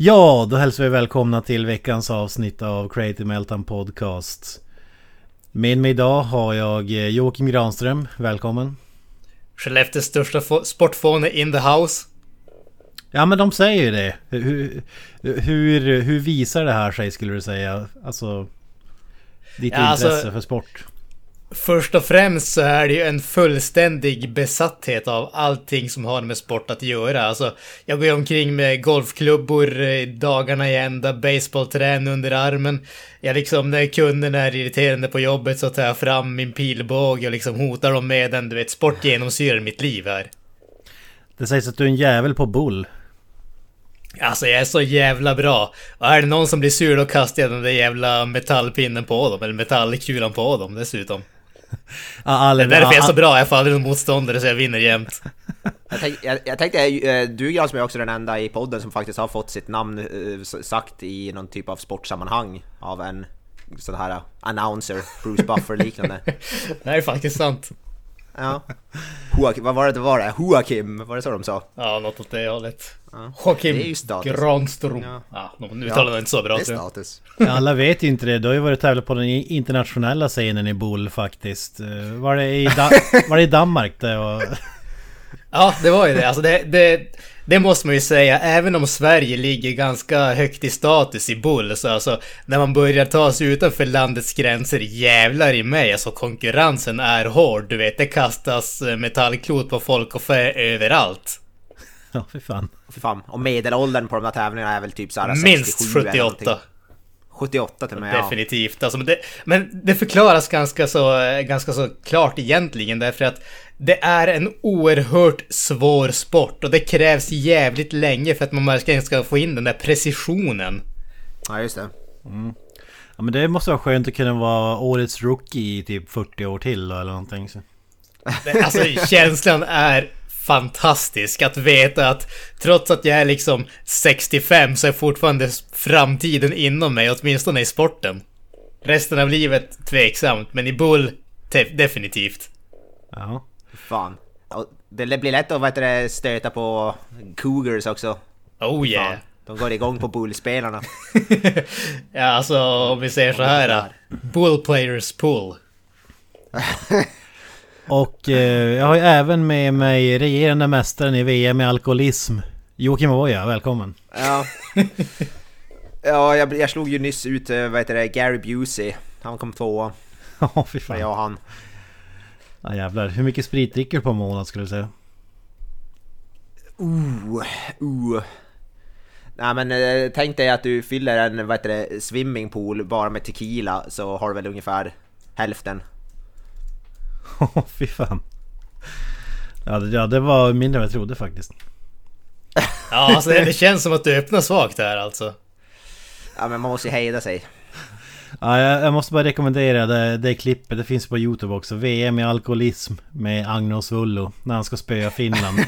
Ja, då hälsar vi välkomna till veckans avsnitt av Creative Meltdown Podcast. Med mig idag har jag eh, Joakim Granström. Välkommen. Skellefteås största sportfåne in the house. Ja men de säger ju det. Hur, hur, hur visar det här sig skulle du säga? Alltså... Ditt ja, alltså, intresse för sport? Först och främst så är det ju en fullständig besatthet av allting som har med sport att göra. Alltså, jag går omkring med golfklubbor dagarna i ända, baseballträn under armen. Jag liksom, när kunderna är irriterande på jobbet så tar jag fram min pilbåge och liksom hotar dem med den. Du vet, sport genomsyrar mitt liv här. Det sägs att du är en jävel på bull. Alltså jag är så jävla bra. Och är det någon som blir sur då kastar jag den där jävla metallpinnen på dem. Eller metallkulan på dem dessutom. Ja, det är därför jag är så bra, jag får aldrig någon motståndare så jag vinner jämt. Jag, tänk, jag, jag tänkte, eh, du som är också den enda i podden som faktiskt har fått sitt namn uh, sagt i någon typ av sportsammanhang av en sån här announcer, Bruce Buffer liknande. det är faktiskt sant. Ja. Joakim, vad var det det var det? Joakim, var det så de sa? Ja, något åt det hållet. Ja. Joakim Granström. Ja. ja, nu uttalar ja, inte så bra. Det är status. Ja, alla vet ju inte det. Du har ju varit tävlat på den internationella scenen i Bull faktiskt. Eh, var det i, da var det i Danmark det var... Ja, det var ju det. Alltså det, det, det måste man ju säga. Även om Sverige ligger ganska högt i status i bull så alltså när man börjar ta sig utanför landets gränser jävlar i mig. Alltså konkurrensen är hård. Du vet, det kastas eh, metallklot på folk och fä överallt. Ja, fy fan. Fy fan. Och medelåldern på de här tävlingarna är väl typ såhär Minst 78. 78 till och med, Definitivt. Alltså, men, det, men det förklaras ganska så, ganska så klart egentligen därför att det är en oerhört svår sport och det krävs jävligt länge för att man verkligen ska få in den där precisionen. Ja, just det. Mm. Ja, men det måste vara skönt att kunna vara årets rookie i typ 40 år till eller någonting. Så. Alltså känslan är fantastisk att veta att trots att jag är liksom 65 så är fortfarande framtiden inom mig, åtminstone i sporten. Resten av livet tveksamt, men i bull definitivt. Ja. Fan. Det blir lätt att vet du, stöta på Cougars också. Oh yeah. Fan. De går igång på bullspelarna. ja, alltså om vi säger så här. Bull players pull. Och eh, jag har ju även med mig regerande mästaren i VM i alkoholism. Joakim Oja, välkommen. Ja. ja, jag, jag slog ju nyss ut, eh, vad heter det, Gary Busey. Han kom tvåa. Ja, oh, fy fan. Jag och han. Ja jävlar. Hur mycket sprit dricker du på en månad skulle du säga? Uh, uh. Nej men eh, tänk dig att du fyller en vad heter det, swimmingpool bara med tequila så har du väl ungefär hälften. Åh fy fan. Ja det, ja det var mindre än jag trodde faktiskt. ja alltså det, det känns som att du öppnar svagt här alltså. Ja men man måste ju hejda sig. Ja, jag, jag, måste bara rekommendera det, det klippet, det finns på Youtube också. VM i alkoholism med Agnos Vullo när han ska spöa Finland.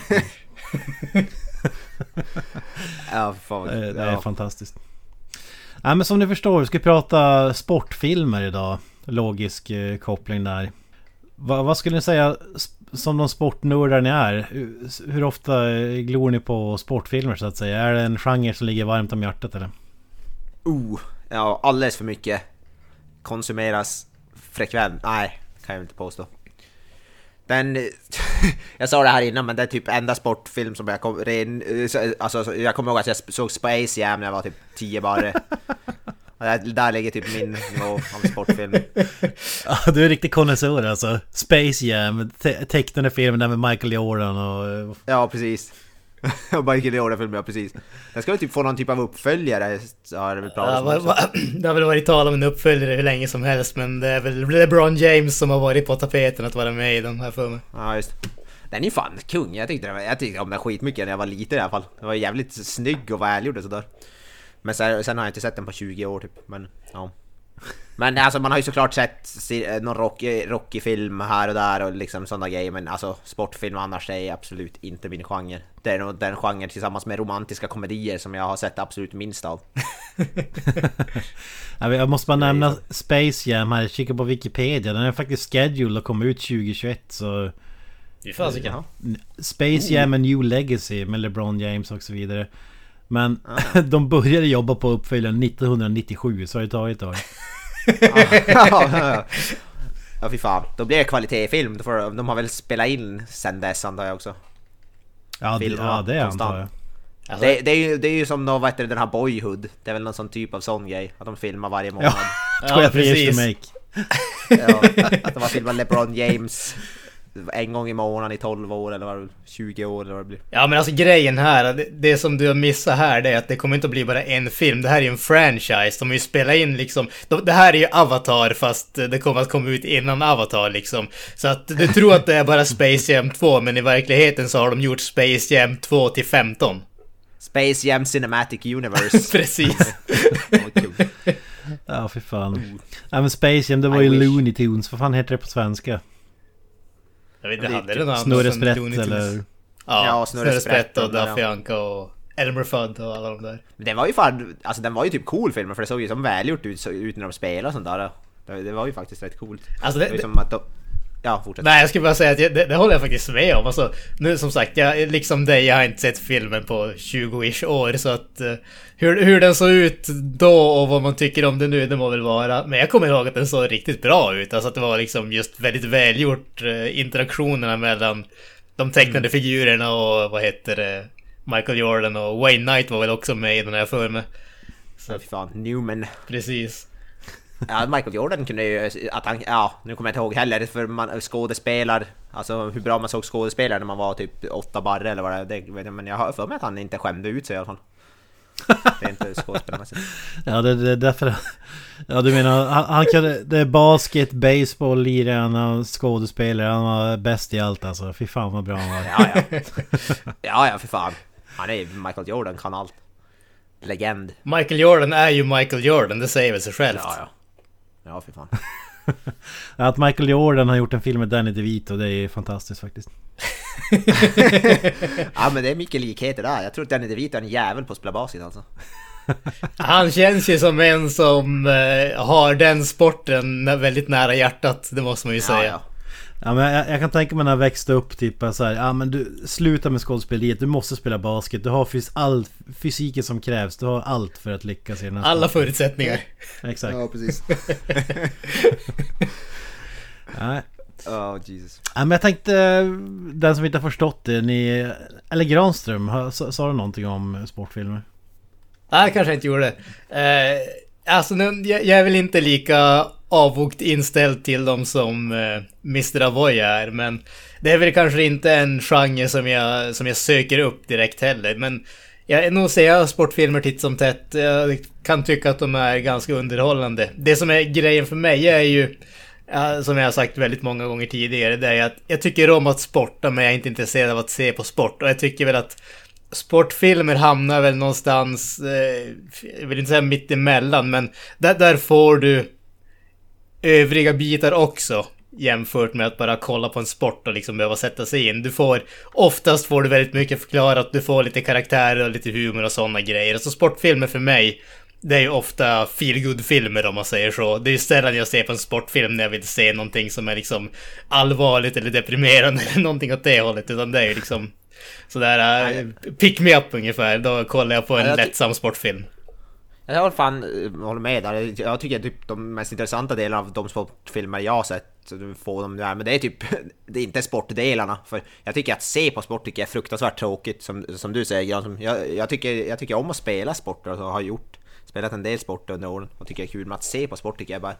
ja, fan, det, det är ja. fantastiskt. Ja, men som ni förstår, vi ska prata sportfilmer idag. Logisk eh, koppling där. Va, vad skulle ni säga som de sportnördar ni är? Hur ofta glor ni på sportfilmer så att säga? Är det en genre som ligger varmt om hjärtat eller? Oh, ja alldeles för mycket konsumeras frekvent. Nej, kan jag inte påstå. Den, jag sa det här innan men det är typ enda sportfilm som jag kom, ren, eh, alltså, jag kommer ihåg att jag såg Space Jam när jag var typ 10 bara. Där, ligger typ min nivå av sportfilm. Ja, du är riktig konnässör alltså. Space Jam, te tecknade filmen där med Michael Jordan och... Ja, precis. Michael Jordan-film, ja precis. Den ska väl typ få någon typ av uppföljare, har det väl ja, va, va, Det har väl varit tal om en uppföljare hur länge som helst, men det är väl LeBron James som har varit på tapeten att vara med i den här filmen. Ja, just Den är ju fan kung, jag tyckte, jag tyckte om den skitmycket när jag var liten i alla fall. Den var jävligt snygg och välgjord och sådär. Men sen, sen har jag inte sett den på 20 år typ, men ja. Men alltså man har ju såklart sett si- någon Rocky, Rocky-film här och där och liksom sådana grejer men alltså sportfilm annars är absolut inte min genre. Det är nog den genre tillsammans med romantiska komedier som jag har sett absolut minst av. Ja, Jag måste bara nämna Space Jam här, kika på Wikipedia. Den är faktiskt scheduled att komma ut 2021 så... Fy fasiken. Space Jam and New Legacy med LeBron James och så vidare. Men de började jobba på uppföljaren 1997 så har det tagit ett tag. ja, ja fy fan, då blir det kvalitetsfilm. Får, de har väl spelat in sen dess antar jag också. Ja, det, ja, det konstant. antar jag. Alltså, Det, det, är ju, det är ju som vad heter det, den här Boyhood. Det är väl någon sån typ av sån grej. Att de filmar varje månad. Ja, ja, precis. Ja, att de har filmat LeBron James en gång i månaden i 12 år eller vad det, 20 år eller vad det blir. Ja men alltså grejen här, det, det som du har missat här det är att det kommer inte att bli bara en film. Det här är ju en franchise. De har ju spelat in liksom, de, det här är ju Avatar fast det kommer att komma ut innan Avatar liksom. Så att du tror att det är bara Space Jam 2 men i verkligheten så har de gjort Space Jam 2 till 15. Space Jam Cinematic Universe. Precis. Ja, för fan. Ja, men Space Jam, det var ju I wish. Looney Tunes. Vad fan heter det på svenska? Jag vet inte, Det är hade det något annat Snurre sen Sprätt Looney Tunes? eller? Ja, Ja, Snurre Snurre Sprätt Sprätt och Daffy. Anka och Elmer Fudd och alla de där. Men den var ju fan, alltså den var ju typ cool filmen för det såg ju som välgjort ut, ut när de spelade och sånt där. Det, det var ju faktiskt rätt coolt. Alltså Det det, var ju det, som att de... Ja, fortsätt. Nej, jag skulle bara säga att jag, det, det håller jag faktiskt med om. Alltså, nu som sagt, jag, liksom dig, jag har inte sett filmen på 20-ish år, så att eh, hur, hur den såg ut då och vad man tycker om den nu, det må väl vara. Men jag kommer ihåg att den såg riktigt bra ut. Alltså att det var liksom just väldigt välgjort, eh, interaktionerna mellan de tecknade figurerna och vad heter det, Michael Jordan och Wayne Knight var väl också med i den här mig. Så fy fan, Newman. Precis. Ja, Michael Jordan kunde ju, att han, ja, nu kommer jag inte ihåg heller, för man skådespelar, alltså hur bra man såg skådespelare när man var typ åtta barre eller vad det är, men jag har för mig att han inte skämde ut sig i alla fall. Det är inte skådespelarmässigt. Ja, det, det är därför... Ja, du menar, han, han kan... Det är basket, baseball, är skådespelare, han var bäst i allt alltså. Fy fan vad bra han var. Ja, ja. Ja, ja, för fan. Han är Michael Jordan, kan allt. Legend. Michael Jordan är ju Michael Jordan, det säger väl sig självt. Ja, ja. Ja, för fan. Att Michael Jordan har gjort en film med Danny DeVito, det är fantastiskt faktiskt. Ja, men det är mycket likheter där. Jag tror att Danny DeVito är en jävel på att spela basket alltså. Han känns ju som en som eh, har den sporten väldigt nära hjärtat, det måste man ju säga. Ja, ja. Ja men jag, jag kan tänka mig när jag växte upp typ så här, ja men du sluta med skådespeleriet, du måste spela basket, du har fys all fysiken som krävs, du har allt för att lyckas i den här Alla sporten. förutsättningar. Exakt. precis. Nej. Oh, Jesus. Ja, men jag tänkte, den som inte har förstått det, ni... Eller Granström, sa, sa du någonting om sportfilmer? Nej, kanske inte gjorde. Eh, alltså, nu, jag, jag är väl inte lika avvokt inställd till dem som eh, Mr. Avoy är, men det är väl kanske inte en genre som jag, som jag söker upp direkt heller, men jag nog ser jag sportfilmer titt som tätt. Jag kan tycka att de är ganska underhållande. Det som är grejen för mig är ju, som jag har sagt väldigt många gånger tidigare, det är att jag tycker om att sporta, men jag är inte intresserad av att se på sport. Och jag tycker väl att sportfilmer hamnar väl någonstans, eh, jag vill inte säga mitt emellan, men där, där får du övriga bitar också. Jämfört med att bara kolla på en sport och liksom behöva sätta sig in. Du får, oftast får du väldigt mycket förklarat, du får lite karaktärer och lite humor och sådana grejer. Alltså sportfilmer för mig, det är ju ofta feelgood filmer om man säger så. Det är ju sällan jag ser på en sportfilm när jag vill se någonting som är liksom allvarligt eller deprimerande eller någonting åt det hållet. Utan det är ju liksom sådär, uh, pick me up ungefär. Då kollar jag på en Ja, lättsam sportfilm. Jag håller fan eh, håller med där. Jag tycker typ de mest intressanta delarna av de sportfilmer jag har sett, får dem där, men det är typ, det är inte sportdelarna. För jag tycker att se på sport tycker jag är fruktansvärt tråkigt, som, som du säger Gran. Jag, jag, tycker, jag tycker om att spela sport, och har gjort, spelat en del sport under åren, och tycker det är kul, men att se på sport tycker jag bara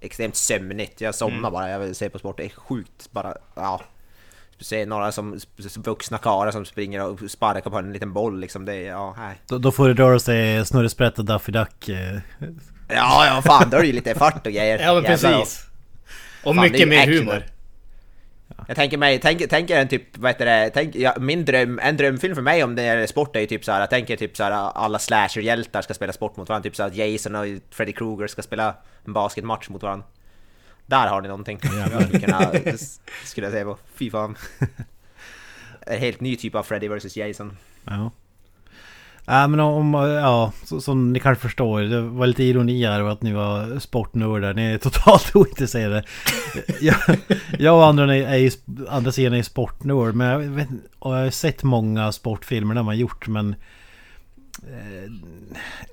extremt sömnigt. Jag somnar bara, jag vill se på sport, det är sjukt bara, ja. Se några som vuxna karlar som springer och sparkar på en liten boll liksom, det är, ja, nej. Då, då får du röra sig Snurre Sprätt och Daffy Duck. eh. Ja, ja fan, då är det ju lite fart och grejer. Ja men precis. Och Fan, mycket mer humor. Jag tänker mig, tänk, tänk er en typ, vad heter det, tänk, ja, min dröm, en drömfilm för mig om det är sport är ju typ såhär, jag tänker typ såhär alla slasherhjältar ska spela sport mot varandra, typ såhär Jason och Freddy Krueger ska spela en basketmatch mot varandra. Där har ni någonting. Skulle jag säga på. Fy fan. En helt ny typ av Freddy vs Jason. Ja. Ja men om, ja, så, som ni kanske förstår, det var lite ironi här och att ni var sportnördar. Ni är totalt ointresserade. jag, jag och andra, är ju, andra sidan är sportnörd, men jag, vet, och jag har sett många sportfilmer de har gjort, men... Eh,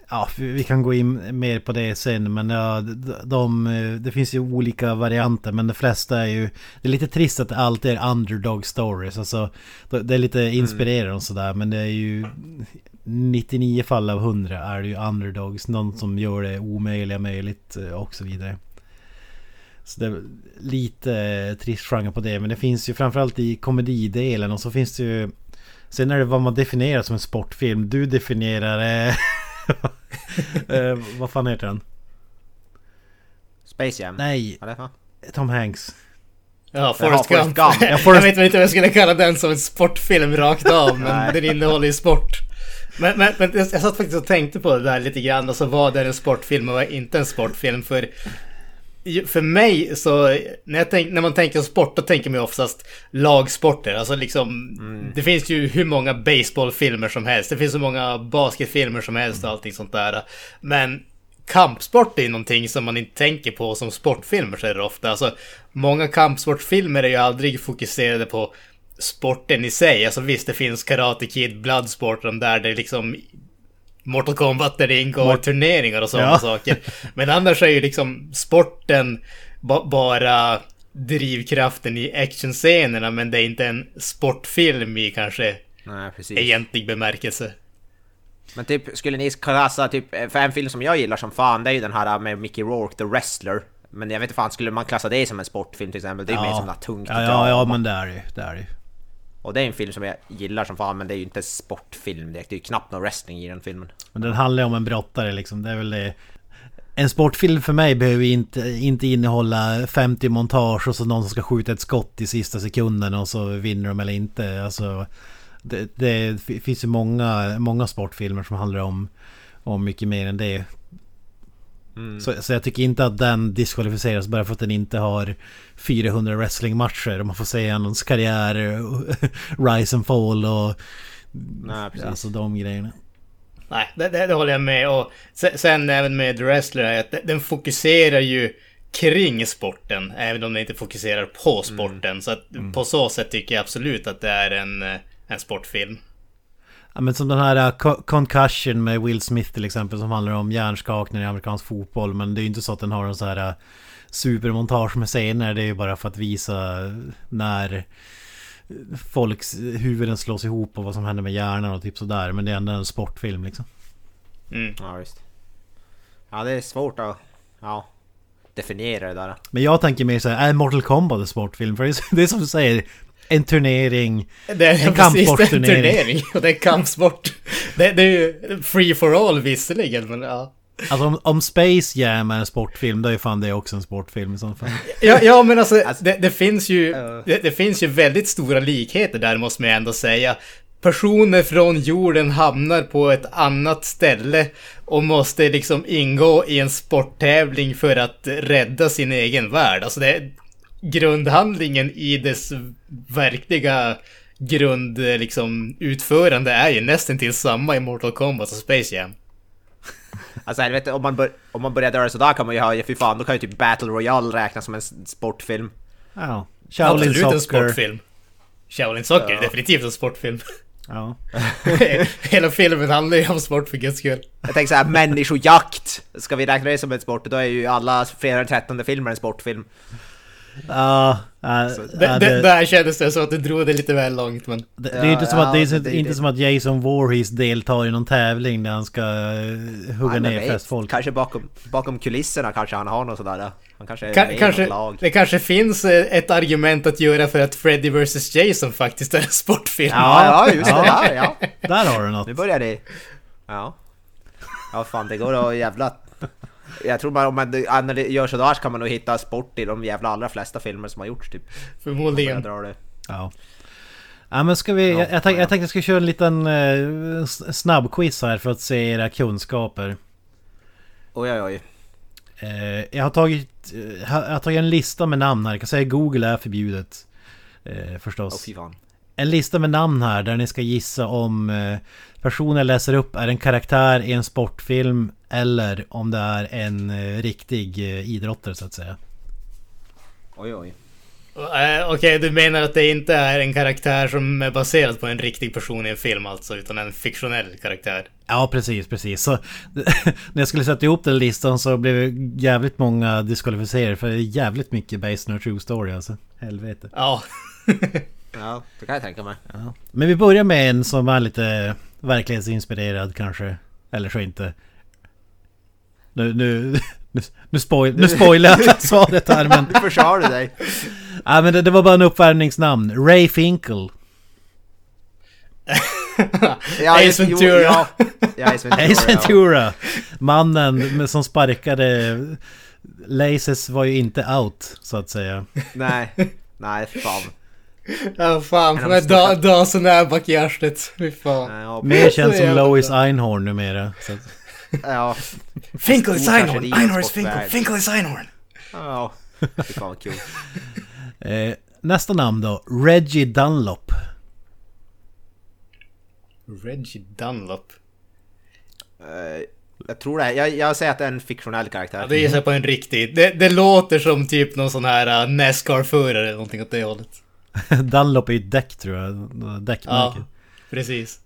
ja, vi kan gå in mer på det sen, men ja, de, de, det finns ju olika varianter, men de flesta är ju... Det är lite trist att det alltid är underdog stories, alltså... Det är lite inspirerande och sådär, men det är ju 99 fall av 100 är det ju underdogs. Någon som gör det omöjliga möjligt eh, och så vidare. Så det är lite eh, trist genre på det. Men det finns ju framförallt i komedidelen och så finns det ju... Sen är det vad man definierar som en sportfilm. Du definierar... Eh, eh, vad fan heter den? Space Jam? Nej. Vad är det för? Tom Hanks. Ja, Forrest Forrest Gump. Gump. Ja, Forrest- Jag vet inte om jag skulle kalla den som en sportfilm rakt av, men den innehåller ju sport. Men, men, men jag satt faktiskt och tänkte på det där lite grann, alltså vad är en sportfilm och vad är inte en sportfilm? För, för mig så, när, tänk, när man tänker sport, då tänker man ju oftast lagsporter. Alltså liksom, det finns ju hur många baseballfilmer som helst, det finns så många basketfilmer som helst och allting sånt där. Men kampsport är ju någonting som man inte tänker på som sportfilmer så är det ofta. Alltså, många kampsportfilmer är ju aldrig fokuserade på sporten i sig. Alltså visst, det finns Karate Kid, Bloodsport, de där det är liksom Mortal Kombat där det ingår turneringar och sådana Ja. saker. Men annars är ju liksom sporten ba- bara drivkraften i actionscenerna, men det är inte en sportfilm i kanske Nej, precis. egentlig bemärkelse. Men typ, skulle ni klassa typ, för en film som jag gillar som fan, det är ju den här med Mickey Rourke, The Wrestler. Men jag vet inte fan, skulle man klassa det som en sportfilm till exempel? Det är ju mer som något tungt ja, ja, ja, men det är det ju. Det är det ju. Och det är en film som jag gillar som fan, men det är ju inte sportfilm direkt. Det är ju knappt någon wrestling i den filmen. Men den handlar ju om en brottare liksom. Det är väl det. En sportfilm för mig behöver ju inte, inte innehålla 50 montage och så någon som ska skjuta ett skott i sista sekunden och så vinner de eller inte. Alltså, det, det finns ju många, många sportfilmer som handlar om, om mycket mer än det. Så, så jag tycker inte att den diskvalificeras bara för att den inte har 400 wrestlingmatcher. Man får se hans karriär, rise and fall och Nej, precis. alltså de grejerna. Nej, det, det, det håller jag med. Och sen, sen även med The Wrestler, är att den fokuserar ju kring sporten, även om den inte fokuserar på sporten. Så att på så sätt tycker jag absolut att det är en, en sportfilm. Ja men som den här uh, Co- Concussion med Will Smith till exempel som handlar om hjärnskakning i amerikansk fotboll. Men det är ju inte så att den har en så här uh, supermontage med scener. Det är ju bara för att visa när folks huvuden slås ihop och vad som händer med hjärnan och typ sådär. Men det är ändå en sportfilm liksom. Mm. Ja, visst. Ja, det är svårt att ja, definiera det där. Men jag tänker mer såhär, är Mortal Kombat en sportfilm? För det är, det är som du säger, en turnering. Det är En är en kampsportsturnering. turnering. Och det är kampsport. Det, det är ju free for all visserligen, men ja. Alltså om, om Space Jam är en sportfilm, då är fan det också en sportfilm i så fall. Ja, ja men alltså, Alltså- det, det finns ju... Det, det finns ju väldigt stora likheter där måste man ju ändå säga. Personer från jorden hamnar på ett annat ställe och måste liksom ingå i en sporttävling för att rädda sin egen värld. Alltså det grundhandlingen i dess verkliga grund liksom utförande är ju nästan till samma i Mortal Kombat och Space Jam. Alltså helvete, om man, bör, om man börjar göra sådär kan man ju ha, ja, fy fan, då kan ju typ Battle Royale räknas som en sportfilm. Ja. Shaolin Absolut en Soccer. sportfilm. Shaolin Soccer är Ja. definitivt en sportfilm. Ja. Hela filmen handlar ju om sport för guds skull. Jag tänker såhär, människojakt! Ska vi räkna det som en sport? Då är ju alla fredag den 13 filmer en sportfilm. Ja, Det, äh, det, det, där kändes det så att du drog det lite väl långt men... det, det är ju inte som att, det är inte det. som att Jason Voorhees deltar i någon tävling där han ska eh, hugga ner vet, flest folk. Kanske bakom, bakom kulisserna kanske han har något sådär. Han kanske är Ka- med i kanske, något lag. det kanske finns eh, ett argument att göra för att Freddy vs Jason faktiskt är en sportfilm. Ja, ja, just det. Ja. Där, ja. Där har du något. Nu börjar det. Ja. Ja fan, det går att jävla Jag tror bara om man analy- gör sådär så kan man nog hitta sport i de jävla allra flesta filmer som har gjorts typ. Förmodligen. drar det. Ja. Ja men ska vi... Ja, jag, jag, tänkte, ja. jag tänkte jag ska köra en liten eh, snabbquiz här för att se era kunskaper. Oj oj oj. Eh, jag har tagit... eh, jag har tagit en lista med namn här. Jag kan säga Google är förbjudet. Eh, förstås. Åh fy fan. En lista med namn här där ni ska gissa om eh, personen jag läser upp är en karaktär i en sportfilm eller om det är en eh, riktig eh, idrottare så att säga. Oj oj. Okej, du menar att det inte är en karaktär som är baserad på en riktig person i en film alltså, utan en fiktionell karaktär? Ja precis, precis. Så, när jag skulle sätta ihop den listan så blev det jävligt många diskvalificerade för det är jävligt mycket based on a true story alltså. Helvete. Ja. Ja, det kan jag tänka mig. Ja. Men vi börjar med en som är lite verklighetsinspirerad kanske. Eller så inte. Nu, nu, nu, nu, spoil, nu spoilar jag svaret här men... Du dig. Ja men det, det var bara en uppvärmningsnamn. Ray Finkel. Ja, Ace Ventura. Ja, ja, Ace Ventura. Ace Ventura. Mannen som sparkade... Laces var ju inte out, så att säga. Ja. Nej, nej fan. Ja, fan. En För av mig de största- da, dasen är bak i arslet. Fy fan. Ja, Mer känd Så som Lois. Einhorn numera. Så ja, Finkel is Einhorn! Einhorn is. Finkel! Finkel is Einhorn! ja. Fy fan vad kul. eh, nästa namn då. Reggie Dunlop. Reggie Dunlop. Eh, jag tror det. Jag, jag säger att det är en fiktionell karaktär. Ja, det gissar på en riktig. Det, det låter som typ någon sån här uh, Nascar-förare eller någonting åt det hållet. Dunlop är ju ett däck tror jag. Däckmärke. Ja, precis.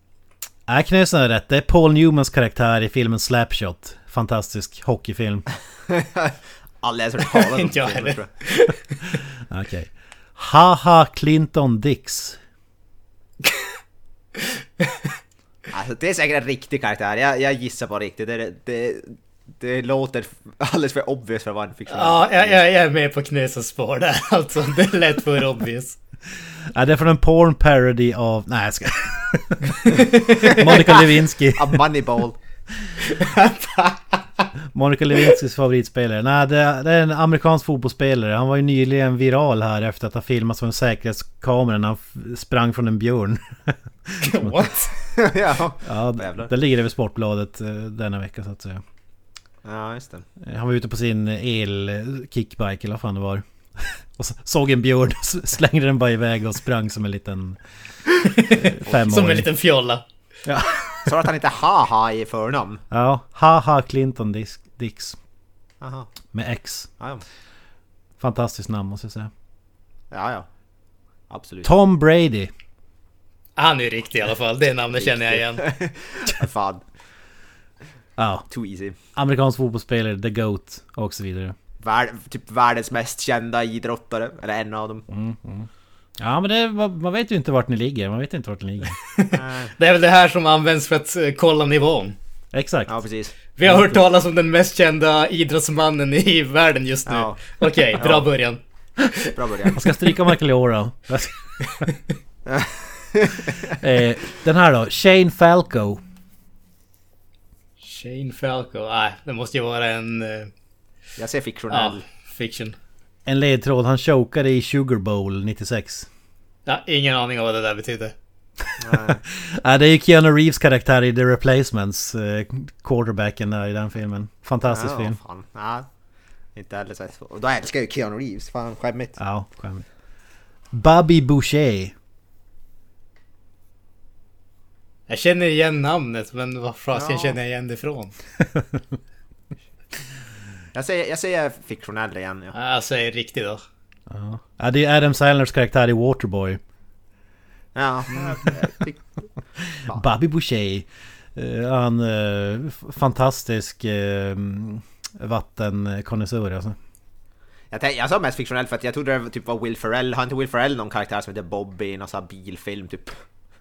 Ja. Knösen är rätt. Det är Paul Newmans karaktär i filmen Slapshot. Fantastisk hockeyfilm. Aldrig ens hört talas om Inte jag heller. jag. Okej. Haha Clinton Dix. Alltså, det är säkert en riktig karaktär. Jag, jag gissar på riktigt. Det, det, det låter alldeles för obvious för att vara en fiktionell. Ja, jag, jag, jag är med på Knösens spår där alltså. Det är lätt för obvious. Ja, det är från en porn parody av... Nej jag ska... Monica Lewinsky. A Moneyball. Monica Lewinskys favoritspelare. Nej, det är, en amerikansk fotbollsspelare. Han var ju nyligen viral här efter att ha filmat från säkerhetskamera när han sprang från en björn. What? ja. Ja, det ligger över Sportbladet eh, denna vecka så att säga. ja, just det. Eh, Han var ute på sin el-kickbike eller vad fan det var. Och så såg en björn, slängde den bara iväg och sprang som en liten femåring. Som en liten fjolla. Ja, du att han inte haha i förnamn? ja. Haha Clinton Dix. Aha. Med X. Ja, ja. Fantastiskt namn måste jag säga. ja, ja. Absolut. Tom Brady. Han är riktig i alla fall. Det namnet känner jag igen. Fan, Ja, too easy. amerikansk fotbollsspelare, The GOAT och så vidare. Värld, typ världens mest kända idrottare, eller en av dem. Ja men det, man man vet ju inte vart ni ligger, man vet inte vart ni ligger. Det är väl det här som används för att eh, kolla nivån. Exakt. Ja, precis. Vi har hört talas om den mest kända idrottsmannen i världen just nu. Ja. Okej, bra början. Bra början. Jag ska stryka Michael eh, den här då, Shane Falco. Shane Falco. Nej, det måste ju vara en... Jag ser Ja, fiktionell. fiction. En ledtråd, han chokade i Sugar Bowl 96. Ja, ingen aning om vad det där betyder. Nej. Ja, det är ju Keanu Reeves karaktär i The Replacements, eh, quarterbacken där i den filmen. Fantastisk ja, film. Fan. Ja. Inte heller så. Och då älskar jag ju Keanu Reeves. Fan, skämmigt. Ja, skämmigt. Bobby Boucher. Jag känner igen namnet, men vad fasen Ja. känner jag igen det ifrån? Jag säger, jag säger fiktionell igen. Ja. Ja, Jag säger riktigt då. Ja. ja, det är Adam Sandlers karaktär i Waterboy. Ja. Bobby Boucher. Eh, han f- fantastisk eh, vattenkonnässör alltså. jag, tänk, jag sa mest fiktionell för att jag trodde det typ var Will Ferrell. Har inte Will Ferrell någon karaktär som heter Bobby i någon sån här bilfilm typ?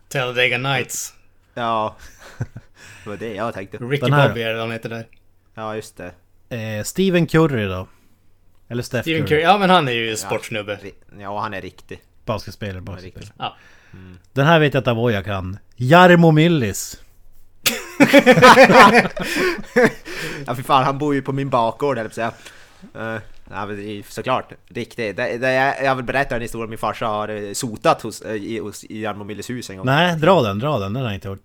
Talladega Nights. Ja. Det var det jag tänkte. Ricky Bobby är det han heter där. Ja, just det. Eh, Stephen Curry då? Eller Steph Steven Curry? Curry. Ja, men han är ju sportsnubbe. Ri- Ja, han är riktig. Basketspelare, basketspelare. Ja. Den här vet jag att Avoya kan. Jarmo Myllys. ja, för fan, han bor ju på min bakgård, eller säga. Uh, ja, såklart, riktigt. Det, det, jag, jag vill berätta en historia om min farsa har eh, sotat hos, eh, i, hos, i Jarmo Milles hus en gång. Nej, dra den, dra den. Den har jag inte hört.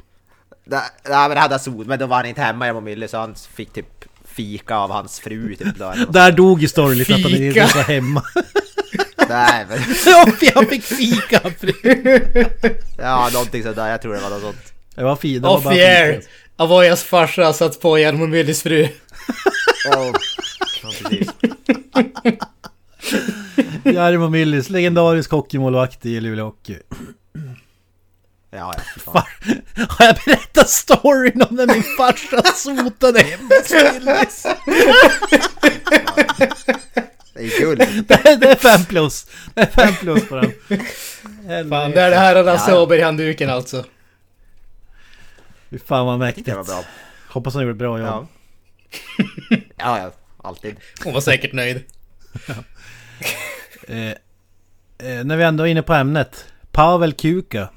Nej, men det hade han sot, men då var han inte hemma Jarmo Mille så han fick typ fika av hans fru typ då. Där dog ju storyn lite att han inte var hemma. Nej men, jag fick fika! ja någonting sådär, jag tror det var något sånt. Det var fint. Det var Off the air! Avoyas farsa satt på Jarmo Myllys fru. Ja, ja, precis. Jarmo Myllys, legendarisk hockeymålvakt i Luleå Hockey. Ja, ja, har jag berättat storyn om när min farsa sotade hemma hos Myllys? Det är guld. Det är, det är fem plus. Det är fem plus på den. Fan, det är det här Lasse Ja. Åberg-handduken alltså. Fy fan vad mäktigt. Det var bra. Hoppas han gjorde ett bra jobb. Ja. Ja, ja, alltid. Hon var säkert nöjd. Eh, eh, när vi ändå är inne på ämnet. Pavel Kuka.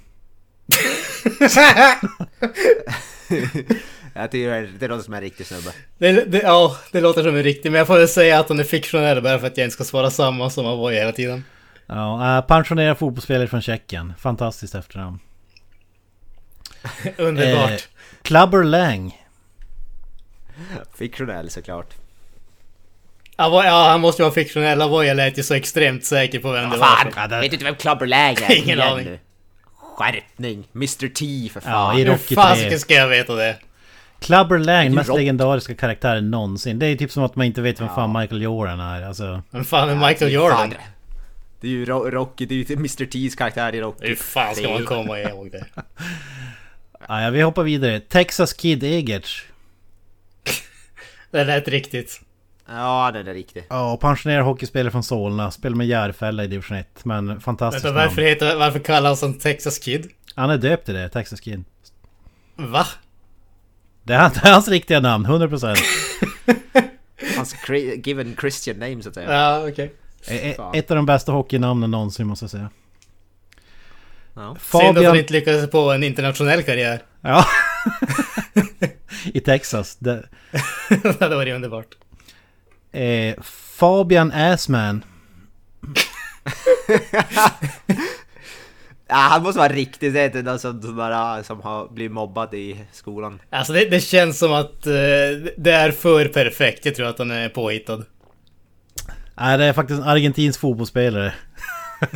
Jag tycker det, det låter som en riktig snubbe. Det, det, ja, det låter som en riktig, men jag får väl säga att han är fiktionell bara för att jag inte ska svara samma som Avoya hela tiden. Ja, eh, pensionerad fotbollsspelare från Tjeckien. Fantastiskt efternamn. Underbart. Eh, Clubber Lang. Fiktionell såklart. Avoya, ja, han måste ju vara fiktionell. Avoya lät ju så extremt säker på vem det var. Fan! Ja, det- Vet du inte vem Clubber Lang är? Ingen aning. Skärpning! Mr T för Ja, fan. i Hur Rocky 3. fasiken ska jag veta det? Clubber Lang, mest rock. legendariska karaktären någonsin. Det är typ som att man inte vet vem fan Michael Jordan är. Alltså, Vem fan är Michael Fan, Jordan? Det är ju Ro- Rocky, det är ju Mr T's karaktär i Rocky. Hur fan ska man komma ihåg det? ja, vi hoppar vidare. Texas Kid Egerts. Det lät riktigt. Ja, den är riktig. Ja, pensionerad hockeyspelare från Solna. Spelar med Järfälla i division 1. Men fantastiskt Vänta, varför, heter, varför kallas han Texas Kid? Han är döpt till det, Texas Kid. Va? Det är, han- det är hans riktiga namn, 100%. Hans given Christian name så att säga. Ja, okej. E- Fan. Ett av de bästa hockeynamnen någonsin måste jag säga. Ja. Synd att han inte lyckades på en internationell karriär. Ja. I Texas. Det, det hade varit underbart. Eh, Fabian Assman. Ja, han måste vara riktigt det är någon som, som, bara, som har blivit mobbad i skolan. Alltså det, det känns som att eh, det är för perfekt. Jag tror att han är påhittad. Nej, det är faktiskt en argentinsk fotbollsspelare.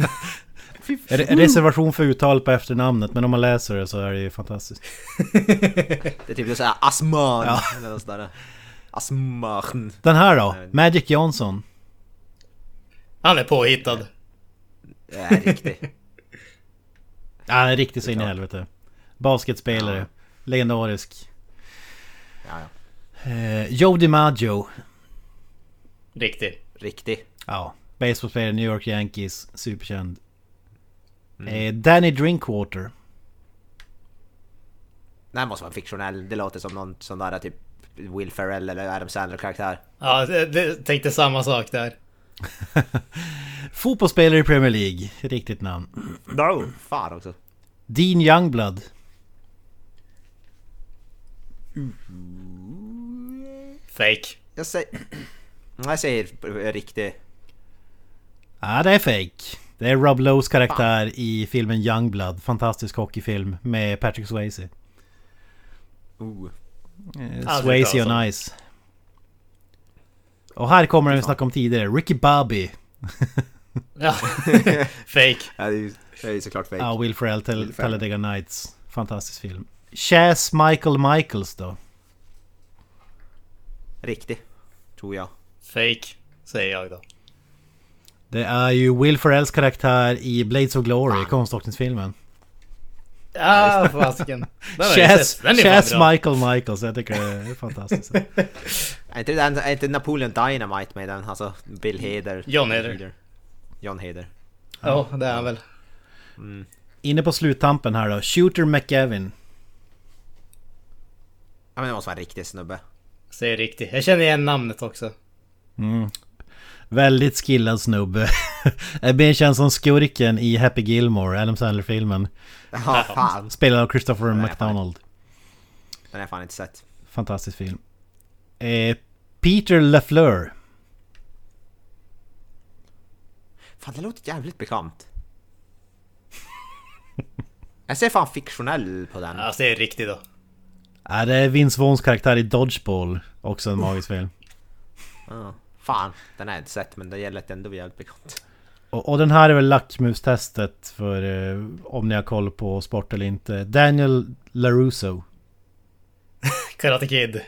Re- Reservation för uttal på efternamnet, men om man läser det så är det ju fantastiskt. Det är typ såhär Asman Ja. eller något sådär. Asman. Den här då? Magic Johnson. Han är påhittad. Riktigt. Ja, han är riktigt så in i helvete. Basketspelare. Ja. Legendarisk. Ja, ja. Eh, Joe DiMaggio. Riktig. Riktig. Ja. Baseballspelare, New York Yankees. Superkänd. Eh, Danny Drinkwater. Det här måste vara fiktionell. Det låter som någon sån där typ Will Ferrell eller Adam Sandler karaktär. Ja, det, det, tänkte samma sak där. Fotbollsspelare i Premier League. Riktigt namn. No. Fan också. Dean Youngblood. Fake. Jag säger... Jag säger riktig. Ja, det är fake. Det är Rob Lowe's karaktär i filmen Youngblood. Fantastisk hockeyfilm med Patrick Swayze. Ooh. Eh, Swayze om. on Ice. Och här kommer den vi snackade om tidigare. Ricky Bobby. Ja. Fake. Ja, det är ju det är ju såklart fake. Ja, Will Ferrell, Tal- Will Ferrell. Talladega Nights. Fantastisk film. Chas Michael Michaels då? Riktig. Tror jag. Fake. Säger jag då. Det är ju Will Ferrells karaktär i Blades of Glory, konståkningsfilmen. Ja, fasiken. Den har jag Chas, sett. Den är Chas fan bra. Michael Michaels, jag tycker det är fantastiskt. Är inte, den, är inte Napoleon Dynamite med den? Alltså Bill Hader. John Hader. John Hader. Ja, det är han väl. Inne på sluttampen här då. Shooter McGavin. Ja men det måste vara en riktig snubbe. Säger riktigt. Jag känner igen namnet också. Mm. Väldigt skillad snubbe. Jag blir känd som skurken i Happy Gilmore, Adam Sandler-filmen. Ja fan. Spelad av Christopher Ja, McDonald. har jag fan inte sett. Fantastisk film. Eh, Peter LaFleur. Fan, det låter jävligt bekant. Jag ser fan fiktionell på den. Alltså det är riktigt då. Ja, det är Vince Vaughns karaktär i Dodgeball. Också en magisk film. Ja. Fan, den har jag inte sett men det gäller ändå jävligt bekant. Och, och den här är väl lackmustestet för eh, om ni har koll på sport eller inte. Daniel LaRusso. Karate Kid.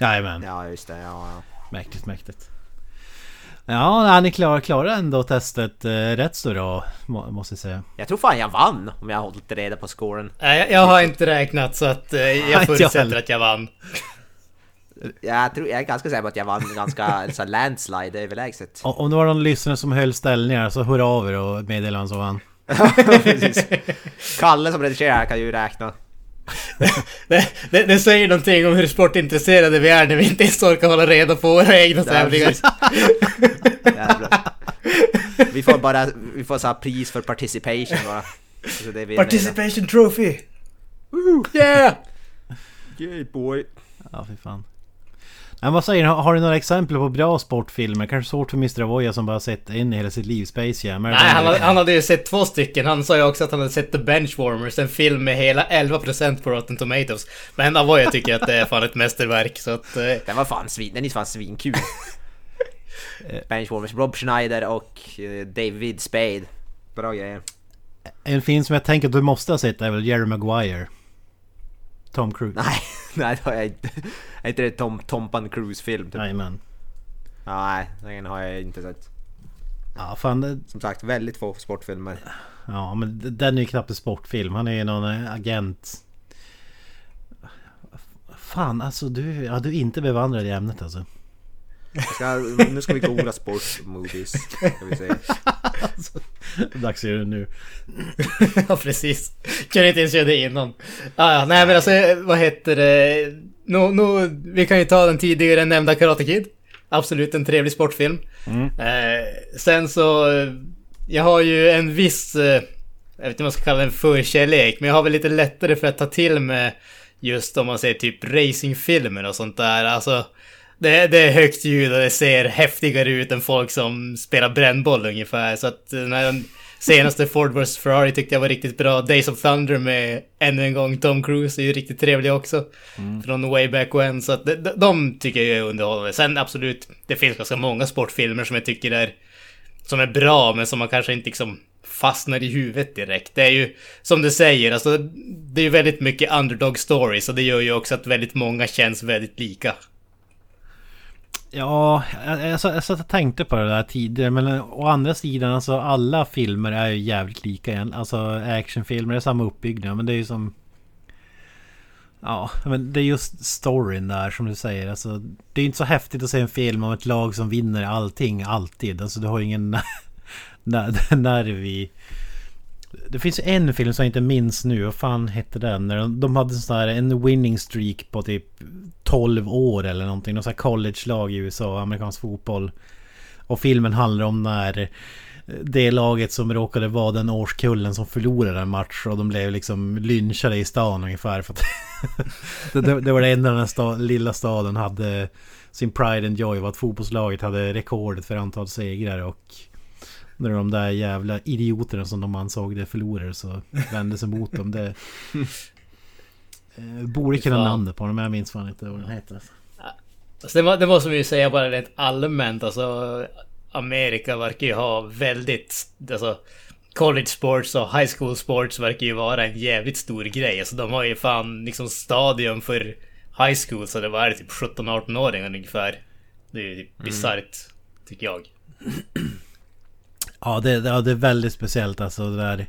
Jajamän. Ja, just det. Ja, ja. Mäktigt, mäktigt. Ja, nej, ni klarar, klarar ändå testet eh, rätt så bra, må, måste jag säga. Jag tror fan jag vann om jag har hållit reda på scoren. Nej, jag, jag har inte räknat så att eh, jag förutsätter att jag vann. Jag, tror, jag är ganska säker på att jag vann ganska så här landslide överlägset. Om det var någon lyssnare som höll ställningar så hör av er och meddela så han. Precis. Kalle som redigerar här kan ju räkna. Det, det, det säger någonting om hur sportintresserade vi är när vi inte ens orkar hålla reda på våra egna tävlingar. Vi får bara, vi får så här pris för participation bara. Så det är vi Participation trophy! Woo, yeah! Yay boy. Ja, fy fan. Men vad säger ni? Har har du några exempel på bra sportfilmer? Kanske svårt för Mr. Avoya som bara sett en i hela sitt liv, Space Jam. Nej, han, hade- han hade ju sett två stycken. Han sa ju också att han hade sett The Benchwarmers, en film med hela 11% på Rotten Tomatoes. Men Avoya tycker att det är fan ett mästerverk, så att... Eh, Den var fan svin, den är fan svinkul. Benchwarmers, Rob Schneider och eh, David Spade. Bra grejer. En film som jag tänker att du måste ha sett är väl Jerry Maguire. Tom Cruise. Nej, nej det har jag inte. Är inte det Tom, Tompan Cruise film? Typ? Jajamän. Ja, nej, den har jag inte sett. Ja, fan. det- Som sagt, väldigt få sportfilmer. Ja, men den är ju knappt en sportfilm. Han är ju någon eh, agent. Fan, alltså du, ja, du är inte bevandrad i ämnet alltså. Ska, nu ska vi googla sportmovies. Ska vi se. Dags att göra det nu. ja, precis. Kunde inte ens göra det innan. Ah, ja, nej men alltså, vad heter det? No, no, vi kan ju ta den tidigare nämnda Karate Kid. Absolut en trevlig sportfilm. Eh, sen så, jag har ju en viss, eh, jag vet inte om man ska kalla den förkärlek, men jag har väl lite lättare för att ta till mig just om man säger typ racingfilmer och sånt där. Alltså, det, det är högt ljud och det ser häftigare ut än folk som spelar brännboll ungefär. Så att eh, när den senaste Ford vs Ferrari tyckte jag var riktigt bra. Days of Thunder med ännu en gång Tom Cruise är ju riktigt trevlig också. Från way back when. Så att de, de, de tycker jag är underhållande. Sen absolut, det finns ganska många sportfilmer som jag tycker är som är bra men som man kanske inte liksom fastnar i huvudet direkt. Det är ju som du säger, alltså det är ju väldigt mycket underdog stories och det gör ju också att väldigt många känns väldigt lika. Ja, jag, jag, satt- jag satt och tänkte på det där tidigare men å andra sidan alltså alla filmer är ju jävligt lika igen. Alltså actionfilmer är samma uppbyggnad men det är ju som... Ja, men det är just storyn där som du säger. Alltså, det är inte så häftigt att se en film om ett lag som vinner allting alltid. Alltså du har ju ingen nerv i... Det finns en film som jag inte minns nu. Vad fan hette den? När de, de hade sån här, en winning streak på typ 12 år eller någonting. Någon sån här college-lag i USA, amerikansk fotboll. Och filmen handlar om när det laget som råkade vara den årskullen som förlorade en match och de blev liksom lynchade i stan ungefär. För att det, det, det var det enda den här sta, lilla staden hade sin pride and joy var att fotbollslaget hade rekordet för antal segrar och när de där jävla idioterna som de ansåg det förlorade så vände sig mot dem. Det... Eh, borde kunna namnet på den men jag minns fan inte vad den heter. Alltså. Alltså det, det måste man ju säga bara rent allmänt, alltså Amerika verkar ju ha väldigt, alltså college sports och high school sports verkar ju vara en jävligt stor grej. Alltså de har ju fan liksom stadion för high school så det var typ 17-18-åringar ungefär. Det är ju typ bisarrt, tycker jag. Ja det, ja det är väldigt speciellt alltså det där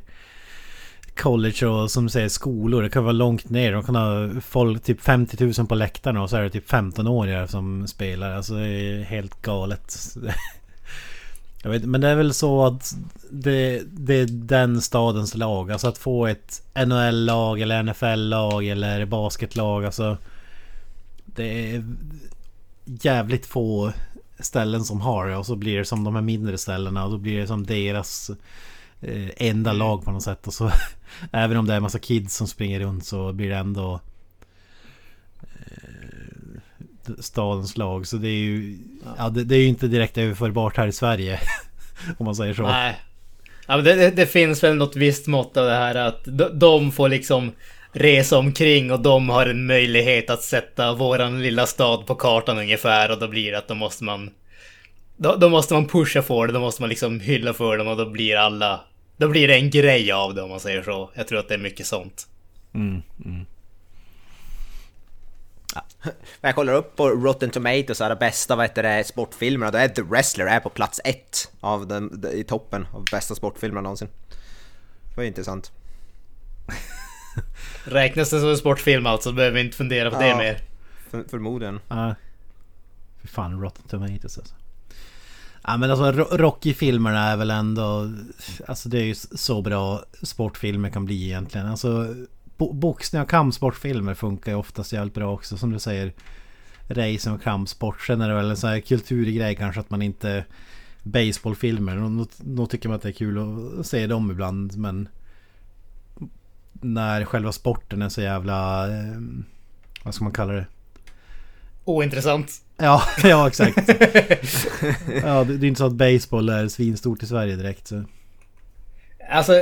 College och som du säger skolor. Det kan vara långt ner. De kan ha folk typ 50 000 på läktarna och så är det typ 15-åringar som spelar. Alltså det är helt galet. Jag vet, men det är väl så att det, det är den stadens lag. Alltså att få ett NHL-lag eller NFL-lag eller basketlag. Alltså det är jävligt få ställen som har det. Och så blir det som de här mindre ställena. Och då blir det som deras eh, enda lag på något sätt. Och så även om det är en massa kids som springer runt så blir det ändå stadens lag. Så det är ju... Ja, det, det är ju inte direkt överförbart här i Sverige. om man säger så. Nej. Ja, men det, det, det finns väl något visst mått av det här att de, de får liksom resa omkring och de har en möjlighet att sätta våran lilla stad på kartan ungefär och då blir det att då måste man då, då måste man pusha för det, då måste man liksom hylla för dem och då blir alla då blir det en grej av det om man säger så. Jag tror att det är mycket sånt. Mm, mm. Jag kollar upp på Rotten Tomatoes, här, bästa vad heter det, sportfilmerna, då är The Wrestler är på plats ett av den, i toppen av bästa sportfilmerna någonsin. Det var ju intressant. Räknas det som en sportfilm alltså? Behöver vi inte fundera på Ja. det mer. För, förmodligen. Ja. Fy fan, Rotten Tomatoes alltså. Ja men alltså Ro- Rocky-filmerna är väl ändå... Alltså det är ju så bra sportfilmer kan bli egentligen. Alltså bo- boxning och kampsportfilmer funkar ju oftast jävligt bra också som du säger. Racing och kampsport. Sen är det väl en sån här kulturgrej kanske att man inte... Baseballfilmer. Nog tycker man att det är kul att se dem ibland men... När själva sporten är så jävla... Eh, vad ska man kalla det? Ointressant. Ja, ja exakt. ja, det, det är inte så att baseball är svinstort i Sverige direkt. Så. Alltså,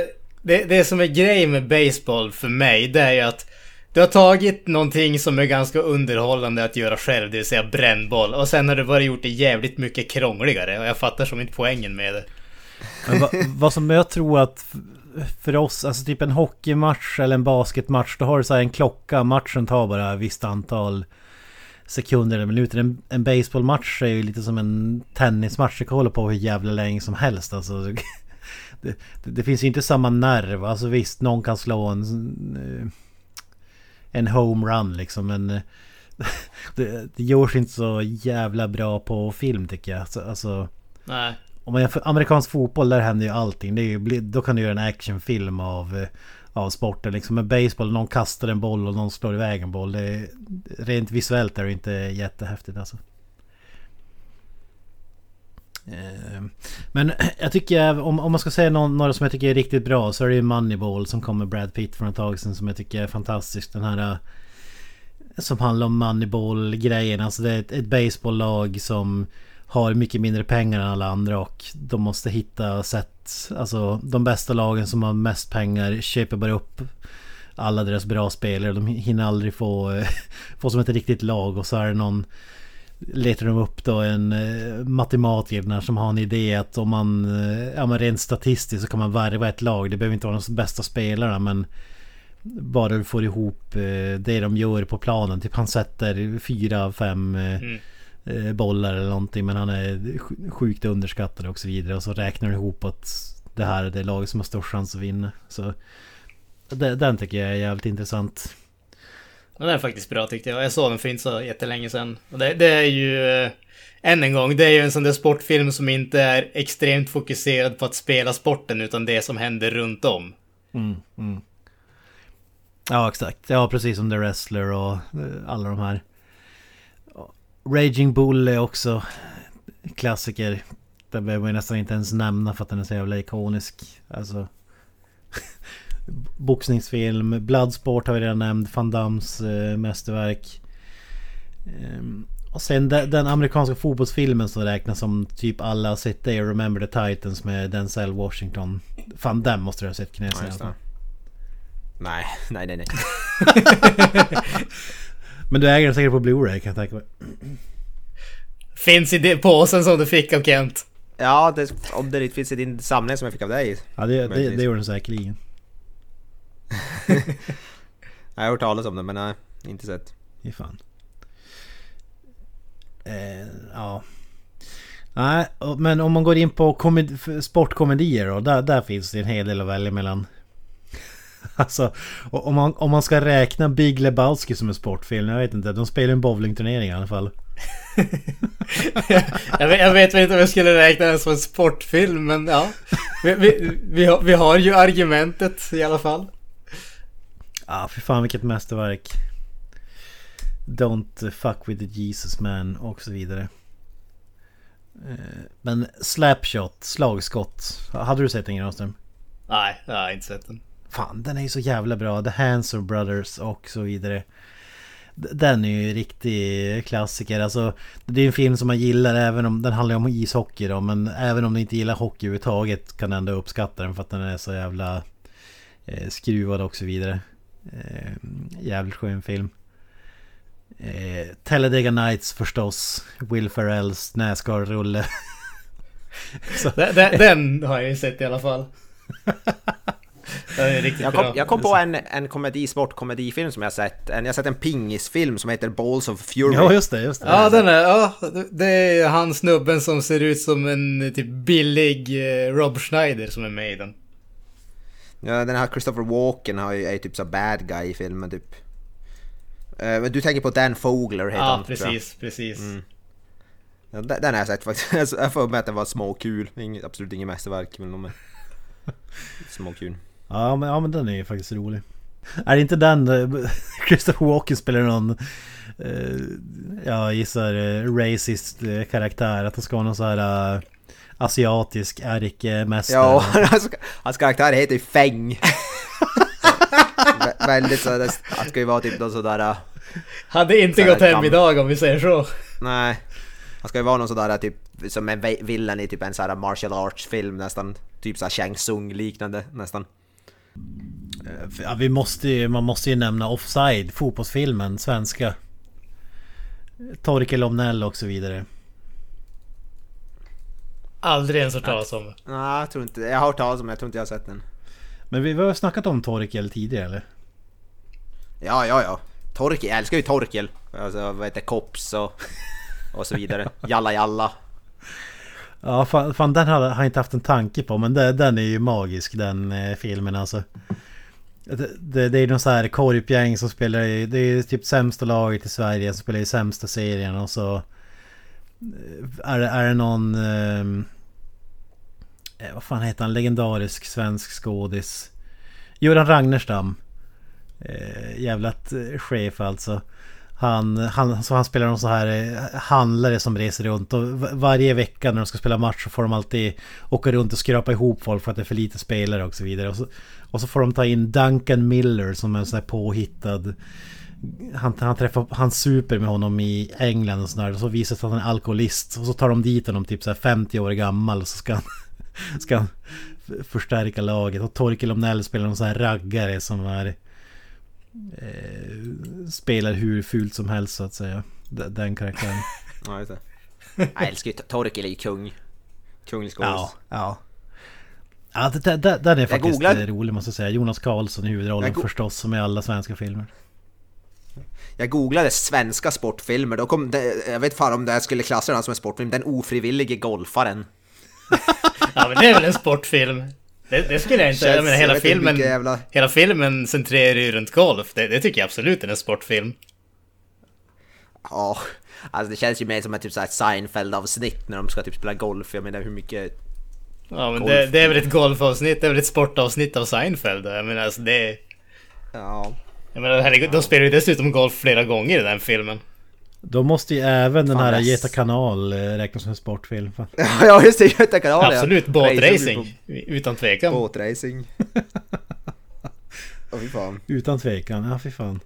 det, det som är grejen med baseball för mig, det är ju att du har tagit någonting som är ganska underhållande att göra själv, det vill säga brännboll. Och sen har du bara gjort det jävligt mycket krångligare. Och jag fattar som inte poängen med det. Men va, vad som jag tror att för oss, alltså typ en hockeymatch eller en basketmatch, då har du så här en klocka. Matchen tar bara ett visst antal sekunder eller minuter. En, en baseballmatch är ju lite som en tennismatch. Du kan hålla på hur jävla länge som helst. Alltså, det, det, det finns ju inte samma nerv. Alltså visst, någon kan slå en, eh, en homerun liksom. Men eh, det, det görs inte så jävla bra på film tycker jag. Alltså, alltså Nej om man jämför amerikansk fotboll, där händer ju allting. Det är ju, då kan du göra en actionfilm av, eh, av sporten. Liksom med baseball, någon kastar en boll och någon slår iväg en boll. Det är, rent visuellt är det inte jättehäftigt alltså. Ehm, men jag tycker, om, om man ska säga någon, några som jag tycker är riktigt bra så är det ju Moneyball som kom med Brad Pitt för ett tag sedan som jag tycker är fantastisk. Den här... Eh, som handlar om Moneyball-grejen. Alltså det är ett, ett baseballlag som har mycket mindre pengar än alla andra och de måste hitta sätt. Alltså de bästa lagen som har mest pengar köper bara upp alla deras bra spelare. De hinner aldrig få, få som ett riktigt lag och så är det någon letar de upp då en eh, matematiker som har en idé att om man, eh, ja men rent statistiskt så kan man värva ett lag. Det behöver inte vara de bästa spelarna men bara du får ihop eh, det de gör på planen. Typ han sätter fyra, fem Mm eh, bollar eller någonting men han är sj- sjukt underskattad och så vidare. Och så räknar du ihop att det här är det laget som har störst chans att vinna. Så det, den tycker jag är jävligt intressant. Den är faktiskt bra tyckte jag. Jag såg den för inte så jättelänge sedan. Och det, det är ju... eh, Än en gång, det är ju en sån där sportfilm som inte är extremt fokuserad på att spela sporten utan det som händer runt om. Mm, mm. Ja exakt. Ja precis som The Wrestler och eh, alla de här. Raging Bull är också klassiker. Den behöver man nästan inte ens nämna för att den är så jävla ikonisk. Alltså. Boxningsfilm, Bloodsport har vi redan nämnt, Van Dams eh, mästerverk. Ehm, och sen den, den amerikanska fotbollsfilmen som räknas som typ alla har sett det är Remember the Titans med Denzel Washington. Fan den måste du ha sett Knäsen Ja. Nej, nej, nej, nej. Men du äger den säkert på Blu-ray kan jag tänka mig. Finns i påsen som du fick av Kent. Ja, det, om det inte finns i din samling som jag fick av dig. Ja det, det, det gjorde den säkerligen. Jag har hört talas om det men nej, inte sett. Fy fan. Eh, ja. Nej, men om man går in på komedi, sportkomedier då. Där, där finns det en hel del att välja mellan. Alltså, om man, om man ska räkna Big Lebowski som en sportfilm. Jag vet inte, de spelar en bowlingturnering i alla fall. Jag vet, jag vet väl inte om jag skulle räkna den som en sportfilm, men ja. Vi, vi, vi, har, vi har ju argumentet i alla fall. Ja, för fan vilket mästerverk. Don't fuck with the Jesus man och så vidare. Eh, Men Slapshot, slagskott. Hade du sett den Granström? Nej, jag har inte sett den. Fan, den är ju så jävla bra. The Hanson Brothers och så vidare. Den är ju riktig klassiker. Alltså, det är en film som man gillar även om den handlar om ishockey då. Men även om du inte gillar hockey överhuvudtaget kan du ändå uppskatta den för att den är så jävla eh, skruvad och så vidare. Eh, jävligt skön film. Eh, Talladega Nights förstås. Will Ferrells Nascar-rulle. den, den, den har jag ju sett i alla fall. jag, kom, jag kom på en, en komedi, sportkomedifilm som jag sett. En, jag har sett en pingisfilm som heter Balls of Fury. Ja, just det. Just det. Ja, den är, ja, det är han snubben som ser ut som en typ billig eh, Rob Schneider som är med i den. Ja, den här Christopher Walken har ju, är ju typ så bad guy i filmen typ. Uh, men du tänker på Dan Fogler heter ja, han precis, precis. Mm. Ja, den, den har jag sett faktiskt. Jag får med att den var småkul. Absolut inget mästerverk men de är småkul. Ja men, ja men den är ju faktiskt rolig. Är det inte den uh, Christopher Walken spelar någon uh, Jag gissar uh, racist karaktär Att han ska vara någon så här Asiatisk ärkemästare? Ja, hans, hans karaktär heter ju Feng. Vä Väldigt så, han ska ju vara typ någon sådär Hade inte gått hem idag om vi säger så. Nej. Han ska ju vara någon sådär typ Som en villain i typ en sån här martial arts film nästan. Typ såhär Shang Tsung liknande nästan Ja, vi måste ju, man måste ju nämna Offside, fotbollsfilmen, svenska. Torkel Lomnell och så vidare. Aldrig ens hört talas om. Nej, jag tror inte. Jag har hört talas om men jag tror inte jag har sett den. Men vi, vi har snackat om Torkel tidigare eller? Ja, ja, ja. Torkel, jag älskar ju Torkel. Alltså vad heter Kops och, och så vidare. Jalla jalla. Ja, fan, fan den har jag inte haft en tanke på men det, den är ju magisk den eh, filmen alltså. Det, det, det är någon så här korpgäng som spelar i, det är typ sämsta laget i Sverige som spelar i sämsta serien och så eh, är det, är det någon... Eh, eh, vad fan heter han? Legendarisk svensk skådis. Göran Ragnerstam. Eh, jävlat chef alltså. Han, han, så han spelar någon så här eh, handlare som reser runt och varje vecka när de ska spela match så får de alltid åka runt och skrapa ihop folk för att det är för lite spelare och så vidare. Och så, och så får de ta in Duncan Miller som är en sån här påhittad han, han träffar, han super med honom i England och sådär. Och så visar det sig att han är alkoholist. Och så tar de dit honom typ så 50 år gammal. Och så ska han, ska han förstärka laget. Och Torkel Omnell spelar någon sån här raggare som är eh, spelar hur fult som helst så att säga. Den karaktären. ja, just det. Jag älskar ju Torkel är ju kung. Kunglig skådis. Ja, ja. Ja, det, det, den är faktiskt googlade... rolig måste jag säga. Jonas Karlsson i huvudrollen förstås, som i alla svenska filmer. Jag googlade svenska sportfilmer, då kom det, jag vet fan om det skulle klassa den som en sportfilm, Den ofrivillige golfaren. ja men det är väl en sportfilm? Det, det skulle jag inte... Känns, jag menar hela jag filmen... Jävla... Hela filmen centrerar ju runt golf. Det, det, tycker jag absolut är en sportfilm. Ja, alltså det känns ju mer som ett typ Seinfeld-avsnitt när de ska typ spela golf. Jag menar hur mycket... Ja men det, det, är väl ett golfavsnitt, det är väl ett sportavsnitt av Seinfeld. Jag menar alltså det... Ja. Jag menar herregud, de spelar ju dessutom golf flera gånger i den filmen. Då måste ju även den här Göta kanal eh, räknas som en sportfilm. ja just det, Göta kanal Absolut, ja. båtracing. Utan tvekan. Båtracing. Åh oh, fy fan. Utan tvekan, ja fy fan.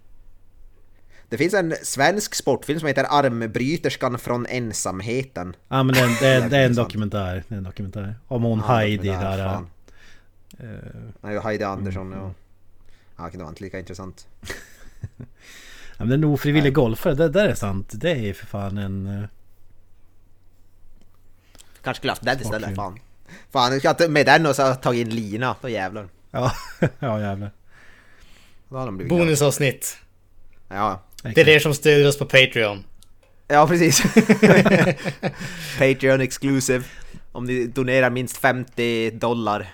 Det finns en svensk sportfilm som heter Armbryterskan från ensamheten. Ja men det är, det är, det är en dokumentär. Det är en dokumentär. Om hon ja, Heidi där. Uh, Nej, Heidi Andersson mm. ja. Ja, det var inte lika intressant. Ja, men en ofrivillig golfare, det där är sant. Det är för fan en... Uh... Kanske skulle haft den istället, fan. Fan, du ska med den och så ta in lina, då jävlar. Ja, ja jävlar. Bonusavsnitt. Ja. Det är det som stöder oss på Patreon. Ja, precis. Patreon exclusive. Om ni donerar minst 50 dollar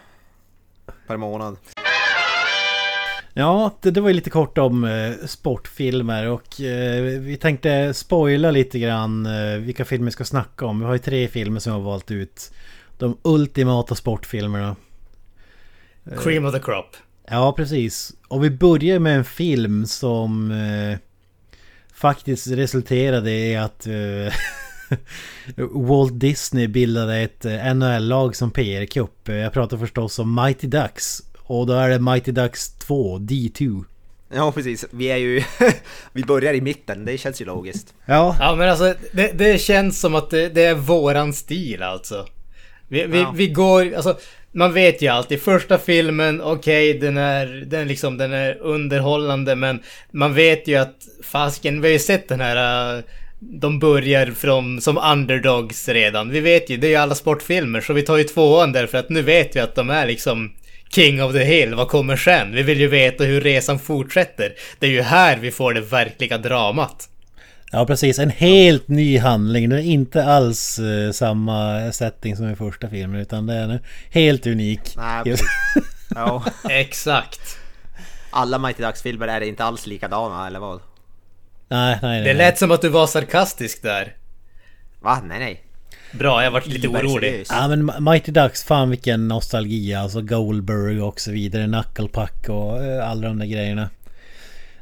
per månad. Ja, det, det var ju lite kort om eh, sportfilmer och eh, vi tänkte spoila lite grann eh, vilka filmer vi ska snacka om. Vi har ju tre filmer som vi har valt ut. De ultimata sportfilmerna. Cream of the crop. Ja, precis. Och vi börjar med en film som eh, faktiskt resulterade i att eh, Walt Disney bildade ett eh, NHL-lag som PR-cup. Jag pratar förstås om Mighty Ducks och då är det Mighty Ducks 2, D2. Ja, precis. Vi är ju... vi börjar i mitten, det känns ju logiskt. Ja, Ja men alltså det, det känns som att det, det är våran stil alltså. Vi, vi, Ja. vi går, alltså man vet ju alltid, första filmen, okej den är, den liksom, den är underhållande men man vet ju att fasken, vi har ju sett den här, äh, de börjar från, som underdogs redan. Vi vet ju, det är ju alla sportfilmer så vi tar ju tvåan därför att nu vet vi att de är liksom King of the Hill, vad kommer sen? Vi vill ju veta hur resan fortsätter. Det är ju här vi får det verkliga dramat. ja precis. En helt ny handling. Det är inte alls eh, samma setting som i första filmen utan det är en helt unik. Nej, precis. Ja. Exakt. Alla Mighty Ducks-filmer är inte alls likadana, eller vad? Nej, nej, nej. Det lät som att du var sarkastisk där. Va? Nej, nej. Bra, jag varit lite orolig. Ja men Mighty Ducks, fan vilken nostalgi alltså. Goldberg och så vidare. Knucklepuck och eh, alla de där grejerna.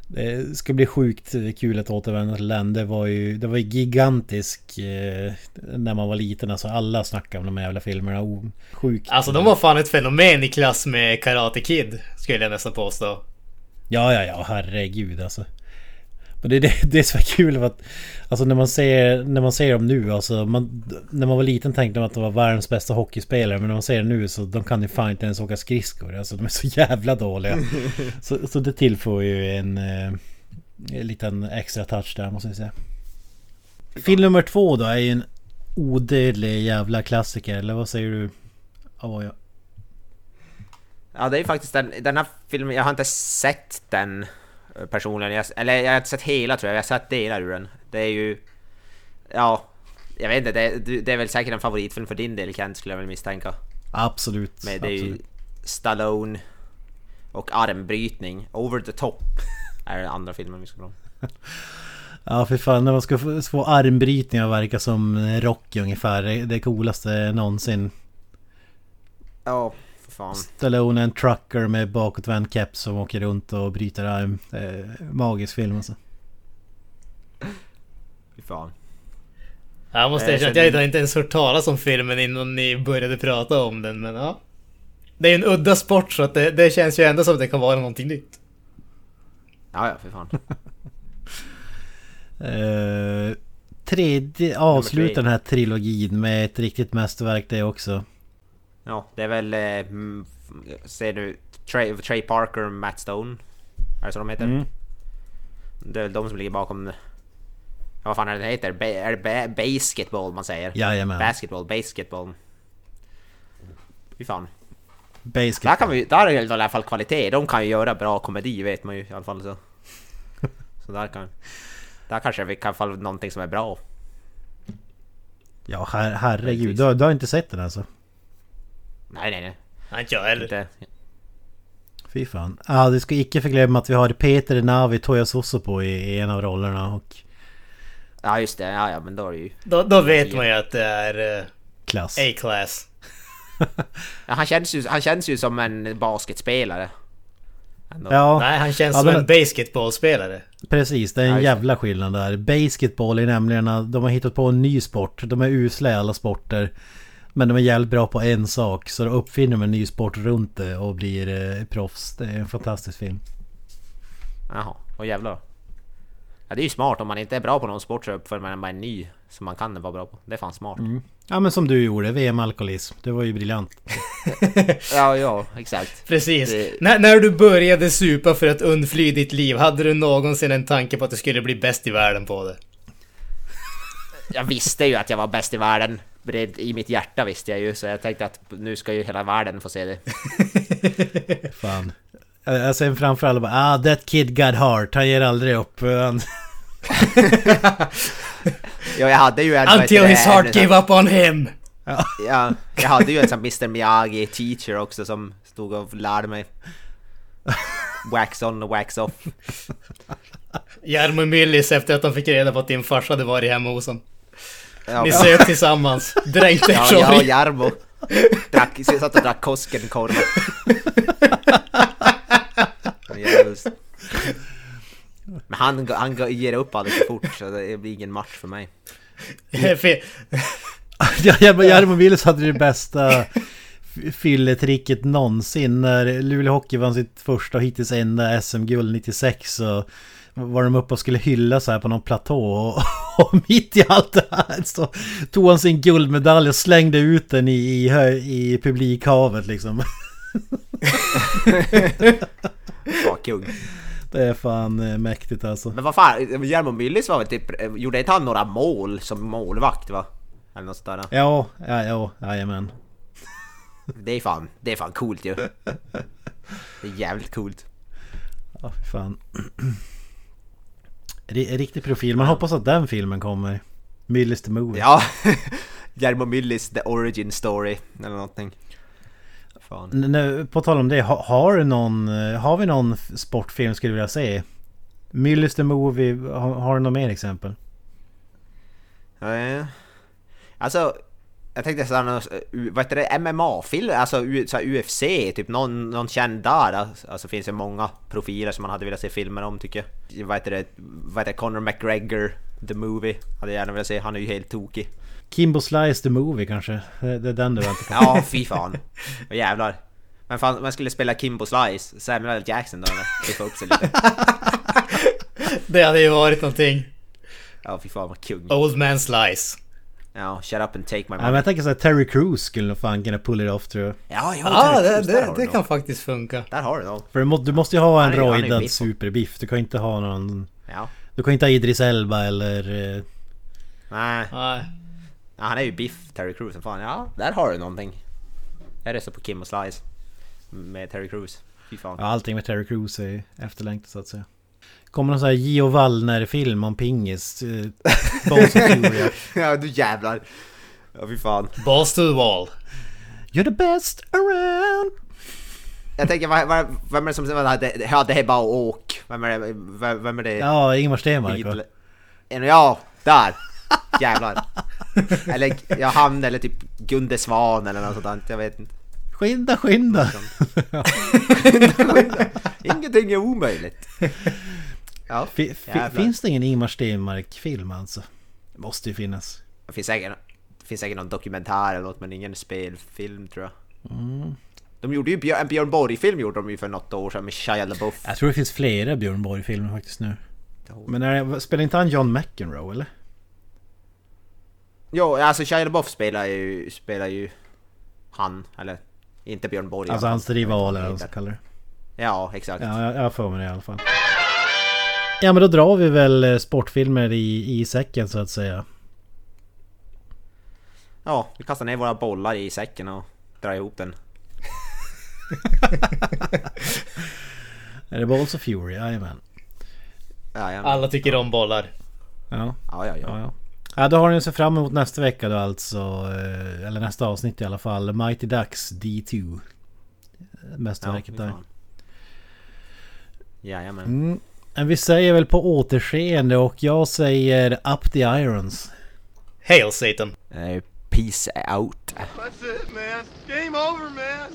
Det ska bli sjukt kul att återvända till den. Det var ju, det var ju gigantisk eh, när man var liten. Alltså alla snackade om de här jävla filmerna. Oh, sjukt. Alltså de var fan ett fenomen i klass med Karate Kid, skulle jag nästan påstå. Ja, ja, ja, herregud alltså. Men det, det, det är så kul för att Alltså när man ser, när man ser dem nu alltså man, När man var liten tänkte man att de var världens bästa hockeyspelare Men när man ser dem nu så de kan ju fan inte ens åka skridskor Alltså de är så jävla dåliga så, så det tillför ju en, eh, en liten extra touch där måste jag säga Film nummer två då är ju en odödlig jävla klassiker eller vad säger du? Oh, ja. Ja, det är ju faktiskt den, den här filmen, jag har inte sett den personligen. Jag, eller jag har inte sett hela tror jag, jag har sett delar ur den. Det är ju... Ja, jag vet inte, det, det är väl säkert en favoritfilm för din del Kent, skulle jag väl misstänka. Absolut, Men det är ju absolut. Stallone och armbrytning. Over the top är den andra filmen vi ska prata om. Ja för fan när man ska få, få armbrytningar och verka som Rocky ungefär. Det, coolaste någonsin. Ja, fan. Stallone är en trucker med bakåtvänd keps som åker runt och bryter arm. Eh, magisk film alltså. Fy fan. Jag måste Jag erkänna att jag inte ens hört talas om filmen innan ni började prata om den, men ja. Det är ju en udda sport så att det, det känns ju ändå som att det kan vara någonting nytt. Ja, ja, för fan. Eh, tredje, avslutar den här trilogin med ett riktigt mästerverk det också. Ja, det är väl... Eh, ser du Trey, Trey Parker och Matt Stone? Är det så de heter? Mm. Det är väl de som ligger bakom... Ja, vad fan är det det heter? Ba är det ba basketball man säger? Jajamän. Basketball, basketball. Fy fan. Basket. Där, kan vi, där är det i alla fall kvalitet. De kan ju göra bra komedi vet man ju i alla fall så. Så där kan... Där kanske vi kan få någonting som är bra. Ja her, herregud. Du, du har inte sett den alltså? Nej, nej, nej. Nej, inte jag heller. Inte. Fy fan. Ja, du ska icke förglömma att vi har Peter Navi Toya Soso på i, i en av rollerna och Ja, just det. Ja, ja, men då är det ju... Då, då vet man ju att det är eh, klass. A-class. Ja, han, känns ju, han känns ju som en basketspelare. Ändå. Ja, Nej, han känns Ja, som men- en basketbollspelare. precis. Det är Ja, en det. jävla skillnad där. Basketball är nämligen att de har hittat på en ny sport. De är usla i alla sporter. Men de är jävligt bra på en sak. Så då uppfinner de en ny sport runt det och blir eh, proffs. Det är en fantastisk film. Jaha, och jävlar. Ja, det är ju smart om man inte är bra på någon sport så uppför man bara en ny som man kan vara bra på. Det är fan smart. Ja men som du gjorde, VM-alkoholism. Det var ju briljant. Ja, ja, exakt. Precis. Det- När, när du började supa för att undfly ditt liv, hade du någonsin en tanke på att du skulle bli bäst i världen på det? Jag visste ju att jag var bäst i världen. Det- I mitt hjärta visste jag ju, så jag tänkte att nu ska ju hela världen få se det. Fan. Jag ser framför alla bara ah that kid got heart. Han ger aldrig upp. Han... Ja, jag hade ju en... Until his heart en gave up on him! Ja, jag hade ju en sån Mr Miyagi teacher också som stod och lärde mig. Wax on och wax off. Jarmo Myllys efter att de fick reda på att din farsa hade varit hemma hos honom. Ja, Ni söp tillsammans, dränkte ja, jag och. Jarmo drack, satt och drack Koskenkorva. Jävligt. Men han, han ger upp alldeles för fort så det blir ingen match för mig. Jarmo Wills hade det bästa fylletricket någonsin. När Luleå Hockey vann sitt första och hittills enda SM-guld 96 så var de uppe och skulle hylla så här på någon platå och, och mitt i allt det här så tog han sin guldmedalj och slängde ut den i, i, i publikhavet liksom. Ja, kung. Det är fan eh, mäktigt alltså. Men vad fan, Jarmo Myllys var väl typ, eh, gjorde inte han några mål som målvakt va? Eller något sånt där. Ja, ja, ja, jajamän. Det är fan, det är fan coolt ju. Det är jävligt coolt. Ja, fy fan. Ri- Riktig profil. Man hoppas att den filmen kommer. Millys the Movie. Ja, Jarmo Myllys The Origin Story eller någonting. Fan. Nu, på tal om det, ha, har, du någon, eh, har vi någon sportfilm skulle vilja se? Millys the Movie, har, har du något mer exempel? Eh, Alltså, jag tänkte såhär, eh, vad heter det, MMA-film, alltså U- så här UFC, typ någon, någon känd där. Alltså, alltså finns det många profiler som man hade velat se filmer om tycker jag. Vad heter det, vad heter det, Conor McGregor, The Movie, hade jag gärna velat se, han är ju helt tokig. Kimbo Slice the Movie kanske? Det, det är den du väntar på. Ja, fy fan. Vad jävlar. Men fan, man skulle spela Kimbo Slice, Samuel L. Jackson då eller? Piffa upp sig lite. Det hade ju varit någonting. Ja, fy fan vad kung. Old man slice. Ja, shut up and take my Ja, men money. jag tänker såhär Terry Crews skulle nog fan kunna pull it off tror jag. Ja, ja, Ja, där- det, där det, det kan faktiskt funka. Där har du dem. För du, må, du måste ju ha en rojdad biff. superbiff. Du kan inte ha någon... Ja. Du kan inte ha Idris Elba eller... eh, Nej. Nej. Ja, han är ju biff, Terry Crews. som Fan, ja, där har du någonting. Jag röstar på Kim och Slice. Med Terry Crews. Fy fan. Ja, allting med Terry Crews är efterlängtat så att säga. Kommer någon sån här Gio Wallner-film om pingis? eh. Ja, du jävlar. Ja, fy fan. Balls to the wall. You're the best around. Jag tänker, vad, vad, vem är det som hade, ja det är bara åk. Vem är det? Vem, vem är det? Ja, Ingmar Stenmark Ja, där! Jävlar. eller ja, han eller typ Gunde Svan eller något sånt jag vet inte. Skynda, skynda! Ingenting är omöjligt. Ja, finns det ingen Ingmar Stenmark-film alltså? Det måste ju finnas. Det finns säkert, det finns säkert någon dokumentär eller något men ingen spelfilm tror jag. Mm. De gjorde ju en Björn Borg-film gjorde de ju för något år sedan med Shia LaBeouf. Jag tror det finns flera Björn Borg-filmer faktiskt nu. Men är spelar inte han John McEnroe eller? Jo, alltså Shia LaBeouf spelar ju, spelar ju han, eller inte Björn Borg. Alltså han- hans rival eller vad man ska kalla det. Ja, exakt. Ja, jag, jag för mig det i alla fall. Ja men då drar vi väl eh, sportfilmer i, i säcken så att säga. Ja, vi kastar ner våra bollar i säcken och drar ihop den. Är det Balls of Fury? Jajamän. Ja, ja. Alla tycker om bollar. Ja, ja, ja, ja, ja. ja. Ja, då har ni att se fram emot nästa vecka då alltså. eh, Eller nästa avsnitt i alla fall. Mighty Ducks D2. Mästerverket fy där. Jajamän. Mm. Men vi säger väl på återseende och jag säger Up the Irons. Hail Satan. Eh, Peace out. That's it, man. Game over, man.